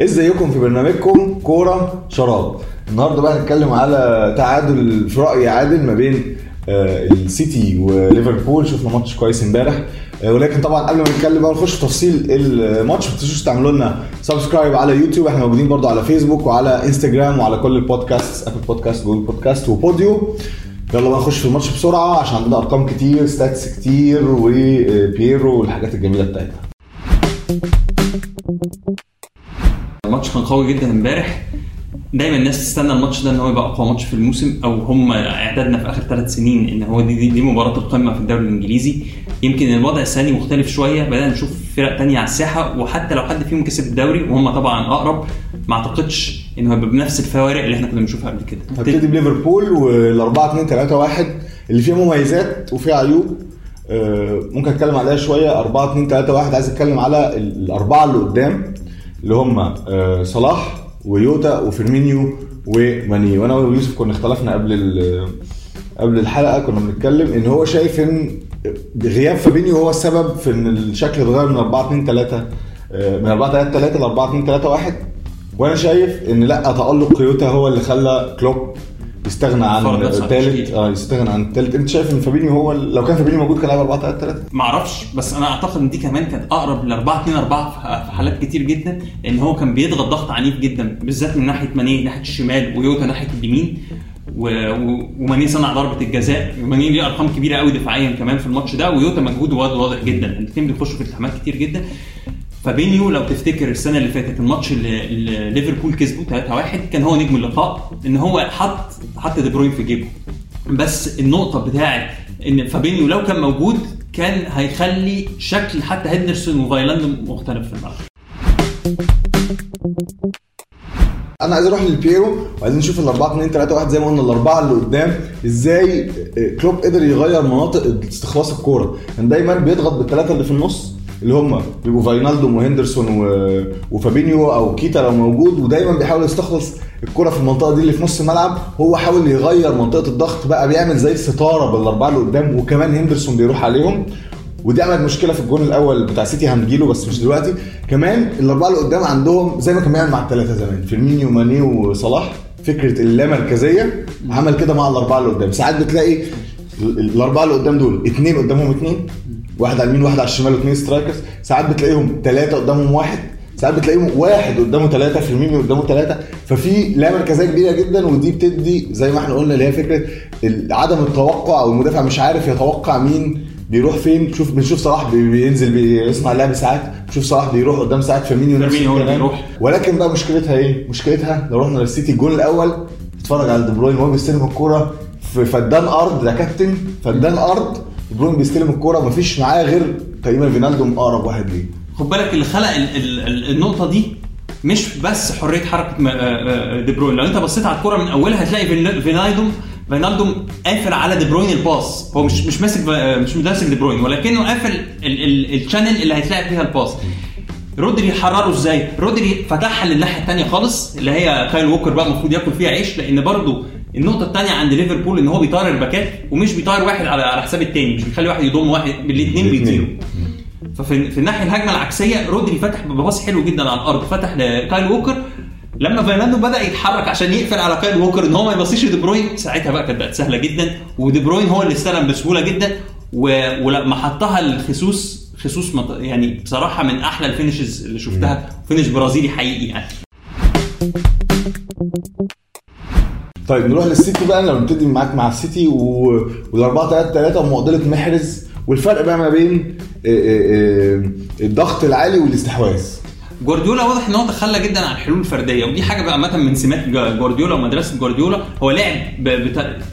ازيكم في برنامجكم كورة شراب. النهارده بقى هنتكلم على تعادل في رايي عادل ما بين آه، السيتي وليفربول. شفنا ماتش كويس امبارح. آه، ولكن طبعا قبل ما نتكلم بقى نخش في تفاصيل الماتش ما تنسوش تعملوا لنا subscribe على يوتيوب إحنا موجودين برضو على فيسبوك وعلى انستجرام وعلى كل البودكاست Apple Podcasts Google Podcasts وبوديو يلا بقى نخش في الماتش بسرعة عشان عندنا أرقام كتير stats كتير وبيورو والحاجات الجميلة بتاعتنا الماتش كان قوي جدا امبارح. دايما الناس تستنى الماتش ده إن هو يبقى أقوى ماتش في الموسم أو هم إعدادنا في آخر ثلاث سنين إن هو دي, دي, دي مباراة القمة في الدوري الإنجليزي. يمكن الوضع دي مختلف شوية بدأنا نشوف فرق تانية على الساحة وحتى لو حد فيهم كسب الدوري وهم طبعا أقرب ما أعتقدش انه هيبقى بنفس الفوارق اللي إحنا كنا بنشوفها قبل كده. هبتدي بليفربول وال 4 2 3 1 اللي فيها مميزات وفيها عيوب. آه، ممكن أتكلم عليها شوية. 4 2 3 1 عايز أتكلم على الأربعة اللي قدام. اللي هم آه، صلاح وجوتا وفيرمينو وماني. وأنا ويوسف كنا اختلفنا قبل ال- قبل الحلقة كنا بنتكلم إن هو شايف إن غياب فابينيو هو السبب في إن الشكل اتغير من 4 2 3 آه، من 4 3 3 ل 4 2 3 1 وأنا شايف إن لأ تألق جوتا هو اللي خلى كلوب يستغنى عن الثالث. آه يستغنى عن الثالث انت شايف إن فابينيو هو لو كان فابينيو موجود كان هيلعب 4 3 3 ما أعرفش بس أنا أعتقد إن دي كمان كانت أقرب ل 4 2 4 في حالات كتير جدا لأن هو كان بيضغط ضغط عنيف جدا بالذات من ناحية ماني ناحية الشمال ويوتا ناحية اليمين و... و... وماني صنع ضربة الجزاء. ماني ليه أرقام كبيرة قوي دفاعيا كمان في الماتش ده ويوتا مجهوده واضح جدا. الاثنين بيخشوا في التحامات كتير جدا. فابينيو لو تفتكر السنة اللي فاتت الماتش اللي, ليفربول كسبه 3-1 كان هو نجم اللقاء إن هو حط حط دي بروين في جيبه. بس النقطة بتاعت إن فابينيو لو كان موجود كان هيخلي شكل حتى هندرسون وفاينالدوم مختلف في الملعب. أنا عايز أروح للبيورو وعايزين نشوف ال 4 2 3 1 زي ما قلنا الأربعة اللي قدام إزاي كلوب قدر يغير مناطق استخلاص الكورة. كان دايما بيضغط بالثلاثه اللي في النص اللي هم بيبقوا فاينالدوم وهندرسون و... وفابينيو أو كيتا لو موجود ودايما بيحاول يستخلص الكرة في المنطقة دي اللي في نص الملعب. هو حاول يغير منطقة الضغط بقى بيعمل زي ستارة بالأربعة اللي قدام وكمان هندرسون بيروح عليهم. ودي عملت مشكلة في الجون الأول بتاع سيتي هنجيله بس مش دلوقتي. كمان الأربعة اللي قدام عندهم زي ما كان بيعمل مع الثلاثه زمان فيرمينو ماني وصلاح. فكرة اللامركزيه عمل كده مع الأربعة اللي قدام. ساعات بتلاقي الأربعة اللي قدام دول اثنين قدامهم اثنين واحد على اليمين واحد على الشمال واثنين strikers. ساعات بتلاقيهم ثلاثة قدامهم واحد ساعات بتلاقيهم واحد قدامه ثلاثة فيرمينو قدامه ثلاثة ففي لا مركزية كبيرة جدا ودي بتدي زي ما إحنا قلنا اللي هي فكرة عدم التوقع أو المدافع مش عارف يتوقع مين بيروح فين. شوف بنشوف صلاح بي- بينزل بيصنع لعب ساعات. بنشوف صلاح بيروح قدام ساعات فيرمينو نفس الكلام. ولكن بقى مشكلتها إيه؟ مشكلتها لو رحنا للسيتي الجول الأول اتفرج على دي بروين وهو بيستلم الكورة. في فدان أرض ده كابتن فدان أرض بروين بيستلم الكورة ومفيش معاه غير تقريبا فينالدوم اقرب واحد ليه. خد بالك اللي خلق ال ال ال النقطة دي مش بس حرية حركة م- آه، آه، دي بروين. لو أنت بصيت على الكره من أولها هتلاقي فين- فينالدوم فينالدوم قافل على دي بروين ال pass. هو مش مش ماسك آه، مش ماسك دي بروين ولكنه قافل ال- ال- ال channel اللي هيتلعب فيها ال pass. رودري حرره إزاي؟ رودري فتحها للناحية الثانية خالص اللي هي كايل ووكر بقى المفروض ياكل فيها عيش لأن برضو النقطة الثانية عند ليفربول إن هو بيطير الباكات ومش بيطير واحد على على حساب الثاني مش بيخلي واحد يضم واحد الاثنين. بيطيروا. ففي في الناحية الهجمة العكسية رودري فتح ب pass حلو جدا على الأرض فتح لكايل ووكر. لما فينالدوم بدأ يتحرك عشان يقفل على كايل ووكر إن هو ما يبصيش لدي بروين ساعتها بقى كانت بقت سهلة جدا ودي بروين هو اللي استلم بسهولة جدا. و- ولما حطها خصوص مط- يعني بصراحة من أحلى ال finishes اللي شفتها. finish برازيلي حقيقي يعني. طيب نروح للسيتي بقى لو نبتدي معاك مع السيتي. والأربعة 3 3 ومعضله محرز والفرق بقى ما بين آه، آه، آه، الضغط العالي والاستحواذ. جوارديولا واضح إن هو تخلى جدا عن الحلول الفردية ودي حاجة بقى عامة من سمات جوارديولا ومدرسة جوارديولا. هو لعب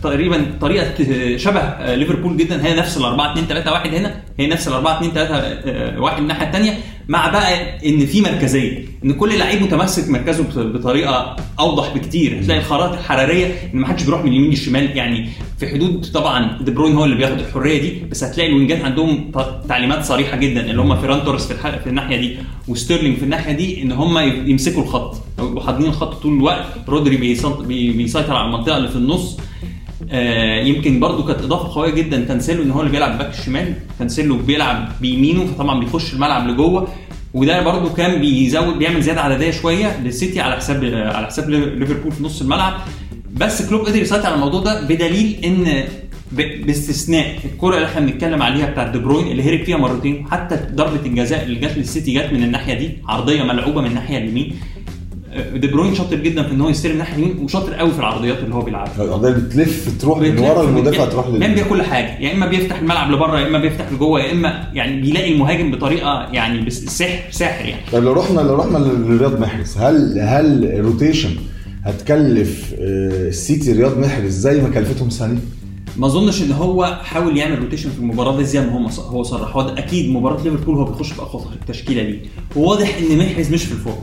تقريبا طريقة شبه ليفربول جدا. هي نفس ال 4 2 3 1 هنا هي نفس ال 4 2 3 1 الناحية الثانية مع بقى إن في مركزية إن كل لعيب متمسك مركزه بط- بطريقة أوضح بكتير. هتلاقي الخرائط الحرارية إن ما حدش بيروح من اليمين للشمال يعني في حدود طبعا دي بروين هو اللي بياخد الحرية دي بس هتلاقي الوينجات عندهم تعليمات صريحة جدا اللي هم فيران توريس في, في الناحية دي وستيرلينج في الناحية دي إن هم يمسكوا الخط وحاضنين الخط طول الوقت. رودري بيسيط- بي- بيسيطر على المنطقة اللي في النص. آه يمكن برضو كانت إضافة قوية جدا كانسيلو إن هو اللي بيلعب back الشمال كانسيلو بيلعب بيمينه فطبعا بيخش الملعب لجوه. وده برضو كان بيزود بيعمل زيادة عدديه شوية للسيتي على حساب على حساب ليفربول في نص الملعب. بس كلوب قدر يسيطر على الموضوع ده بدليل إن باستثناء الكرة اللي إحنا بنتكلم عليها بتاعت دي بروين اللي هرب فيها مرتين. حتى ضربة الجزاء اللي جت للسيتي جت من الناحية دي عرضية ملعوبة من الناحية اليمين. آه، دي بروين شاطر جدا في إن هو يستلم الناحيه اليمين وشاطر قوي في العرضيات اللي هو بيلعبها. القضية بتلف تروح من ورا المدافع بيعمل- تروح بيعمل لل بيها كل حاجة. يا إما بيفتح الملعب لبره يا إما بيفتح لجوه يا إما يعني بيلاقي المهاجم بطريقة يعني سحر ساحر يعني. طيب لو رحنا لو رحنا لرياض محرز هل هل rotation هتكلف آه، السيتي رياض محرز زي ما كلفتهم سنه؟ ما أظنش إن هو حاول يعمل rotation في المباراة دي زي ما هو هو صرح. هو أكيد مباراة ليفربول هو بيخش بأقوى التشكيله دي وواضح إن محرز مش في ال form.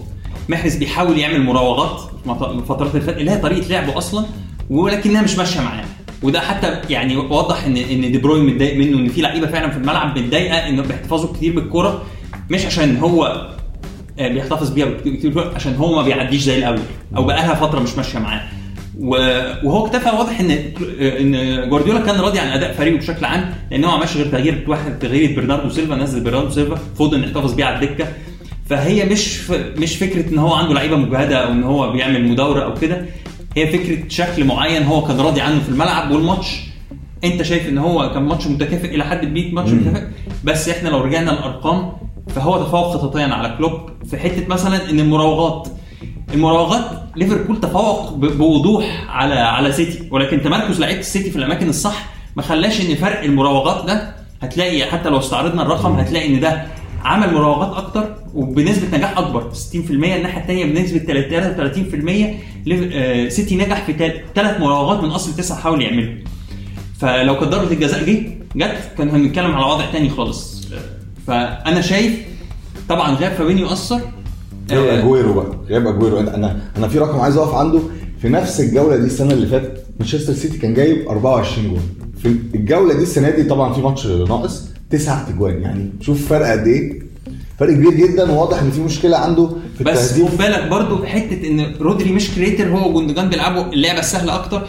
محرز بيحاول يعمل مراوغات في الفترات اللي هي طريقة لعبه أصلا ولكنها مش ماشية معاه. وده حتى يعني وضح ان إن دي بروين متضايق منه إن في لعيبة فعلا في الملعب متضايقة إنه بيحتفظوا كتير بالكوره مش عشان هو آه، بيحتفظ بيها كتير عشان هو ما بيعديش زي الأول أو بقالها فترة مش ماشية معاه. وهو اكتفى واضح ان إن جوارديولا كان راضي عن أداء فريقه بشكل عام لأن هو ما عملش غير تغيير واحد تغيير برناردو سيلفا نزل برناردو سيلفا فودن احتفظ بيه على الدكة. فهي مش ف... مش فكرة إن هو عنده لعيبة مجهدة أو إن هو بيعمل مداورة أو كده. هي فكرة شكل معين هو كان راضي عنه في الملعب والماتش. أنت شايف إن هو كان ماتش متكافئ إلى حد كبير ماتش متكافئ. بس إحنا لو رجعنا للارقام فهو تفوق خططيا على كلوب في حتة مثلا إن المراوغات. المراوغات ليفربول تفوق بوضوح على على سيتي. ولكن تمركز لعيبة السيتي في الأماكن الصح ما خلاش إن فرق المراوغات ده هتلاقي حتى لو استعرضنا الرقم هتلاقي إن ده عمل مراوغات أكتر وبنسبة نجاح أكبر 60% الناحية الثانية بنسبة 33% ليف- آه، سيتي نجح في ثلاث مراوغات من أصل تسعة حاول يعملهم فلو كانت ضربة الجزاء جه جت كان هنتكلم على وضع تاني خالص. فأنا شايف طبعا غياب فابينيو اثر غياب آه، أجويرو بقى. غياب أجويرو. أنا أنا في رقم عايز أقف عنده. في نفس الجولة دي السنة اللي فاتت مانشستر سيتي كان جايب 24 جول. في الجولة دي السنة دي طبعا في ماتش ناقص. تسع اجوان يعني شوف فرق قد إيه. فرق كبير جدا وواضح إن في مشكلة عنده في بس خد بالك برضو حتة إن رودري مش creator هو وجوندوجان بيلعبوا اللعبة السهله أكتر.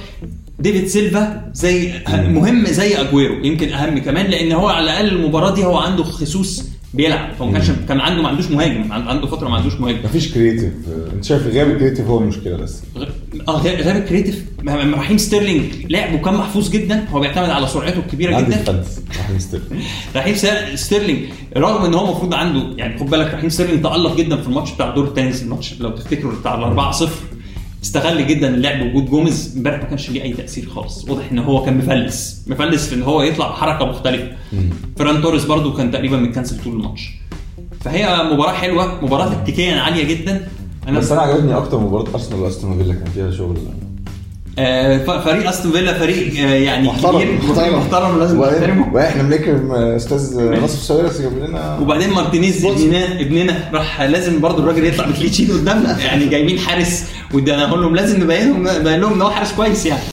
ديفيد سيلفا زي مهم زي أجويرو يمكن أهم كمان لأن هو على الأقل المباراة دي هو عنده خصوص بيلعب. فما كانش كان عنده ما عندوش مهاجم عنده فترة ما عندوش مهاجم. مفيش creative انت شايف غياب ال creative هو المشكلة بس. آه غير غير ال creative. رحيم ستيرلينج. لعبه كان محفوظ جدا. هو بيعتمد على سرعته الكبيرة جدا. رحيم ستيرلينج. رحيم ستيرلينج. رغم إن هو المفروض عنده يعني خد بالك رحيم ستيرلينج تألق جدا في الماتش بتاع الدور الثاني الماتش لو تفتكروا بتاع ال 4 0 استغل جدا اللعب وجود جوميز. امبارح ما كانش ليه أي تأثير خالص. واضح إن هو كان مفلس. مفلس في إن هو يطلع بحركة مختلفة. فران توريس برضو كان تقريبا متكنسل طول الماتش. فهي مباراة حلوة. مباراة تكتيكيا عالية جدا. أنا بس أنا عجبني أكتر مباراة أرسنال وأستون فيلا كان فيها شغل. آه ف- فريق أستون فيلا فريق آه يعني محترم كبير فريق محترم لازم نحترمه وإحنا بنكرم أستاذ ناصر ساويرس جاب لنا وبعدين مارتينيز ابننا ابننا راح لازم برضو الراجل يطلع ب clean sheet قدامنا. يعني جايبين حارس وادانا أقول لهم لازم نبينهم نبين لهم إن هو حارس كويس يعني.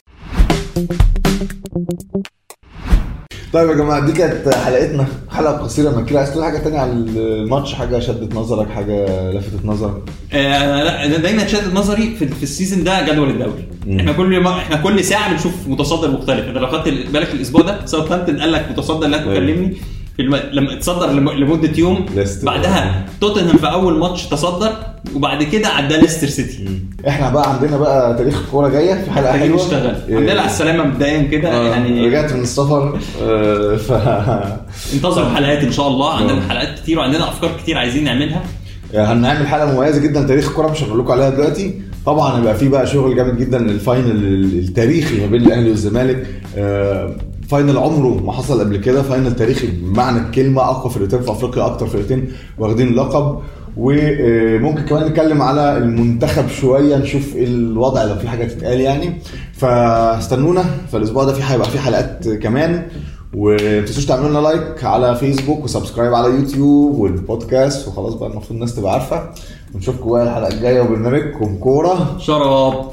طيب يا جماعة دي كانت حلقتنا. حلقة قصيرة من كده. عايز تقول حاجة تانية عن الماتش؟ حاجة شدت نظرك؟ حاجة لفتت نظرك؟ آه لا أنا دايما شادد نظري في, في ال season ده جدول الدوري. إحنا كل ما إحنا كل ساعة بنشوف متصدر مختلف. أنت لو خدت بالك الأسبوع ده ساوثهامبتون قال لك متصدر لا تكلمني. في الم... لما اتصدر لم... لمدة يوم ليستر. بعدها توتنهام في أول ماتش تصدر وبعد كده عدى ليستر سيتي. إحنا بقى عندنا بقى تاريخ كوره جاية في حلقة حلوة. نشتغل إيه، الحمد لله على السلامة مبدئيا كده آه، يعني رجعت من السفر. آه، ف انتظروا حلقات إن شاء الله. عندنا آه. حلقات كتير وعندنا أفكار كتير عايزين نعملها. هنعمل حلقة مميزة جدا تاريخ الكورة مش هنقول لكم عليها دلوقتي. طبعا هيبقى في بقى شغل جامد جدا ال final التاريخي ما بين الأهلي والزمالك. آه، final عمره ما حصل قبل كده. final تاريخي بمعنى الكلمة أقوى فرقتين في أفريقيا أكتر فرقتين واخدين اللقب وممكن كمان نتكلم على المنتخب شوية نشوف إيه الوضع لو في حاجة تتقال يعني. فاستنونا فالأسبوع ده في هيبقى في حلقات كمان. وما تنسوش تعملوا لنا like على فيسبوك و subscribe على يوتيوب والبودكاست وخلاص بقى المفروض الناس تبقى عارفة. ونشوفكم بقى الحلقة الجاية وبرنامجكم كورة. شراب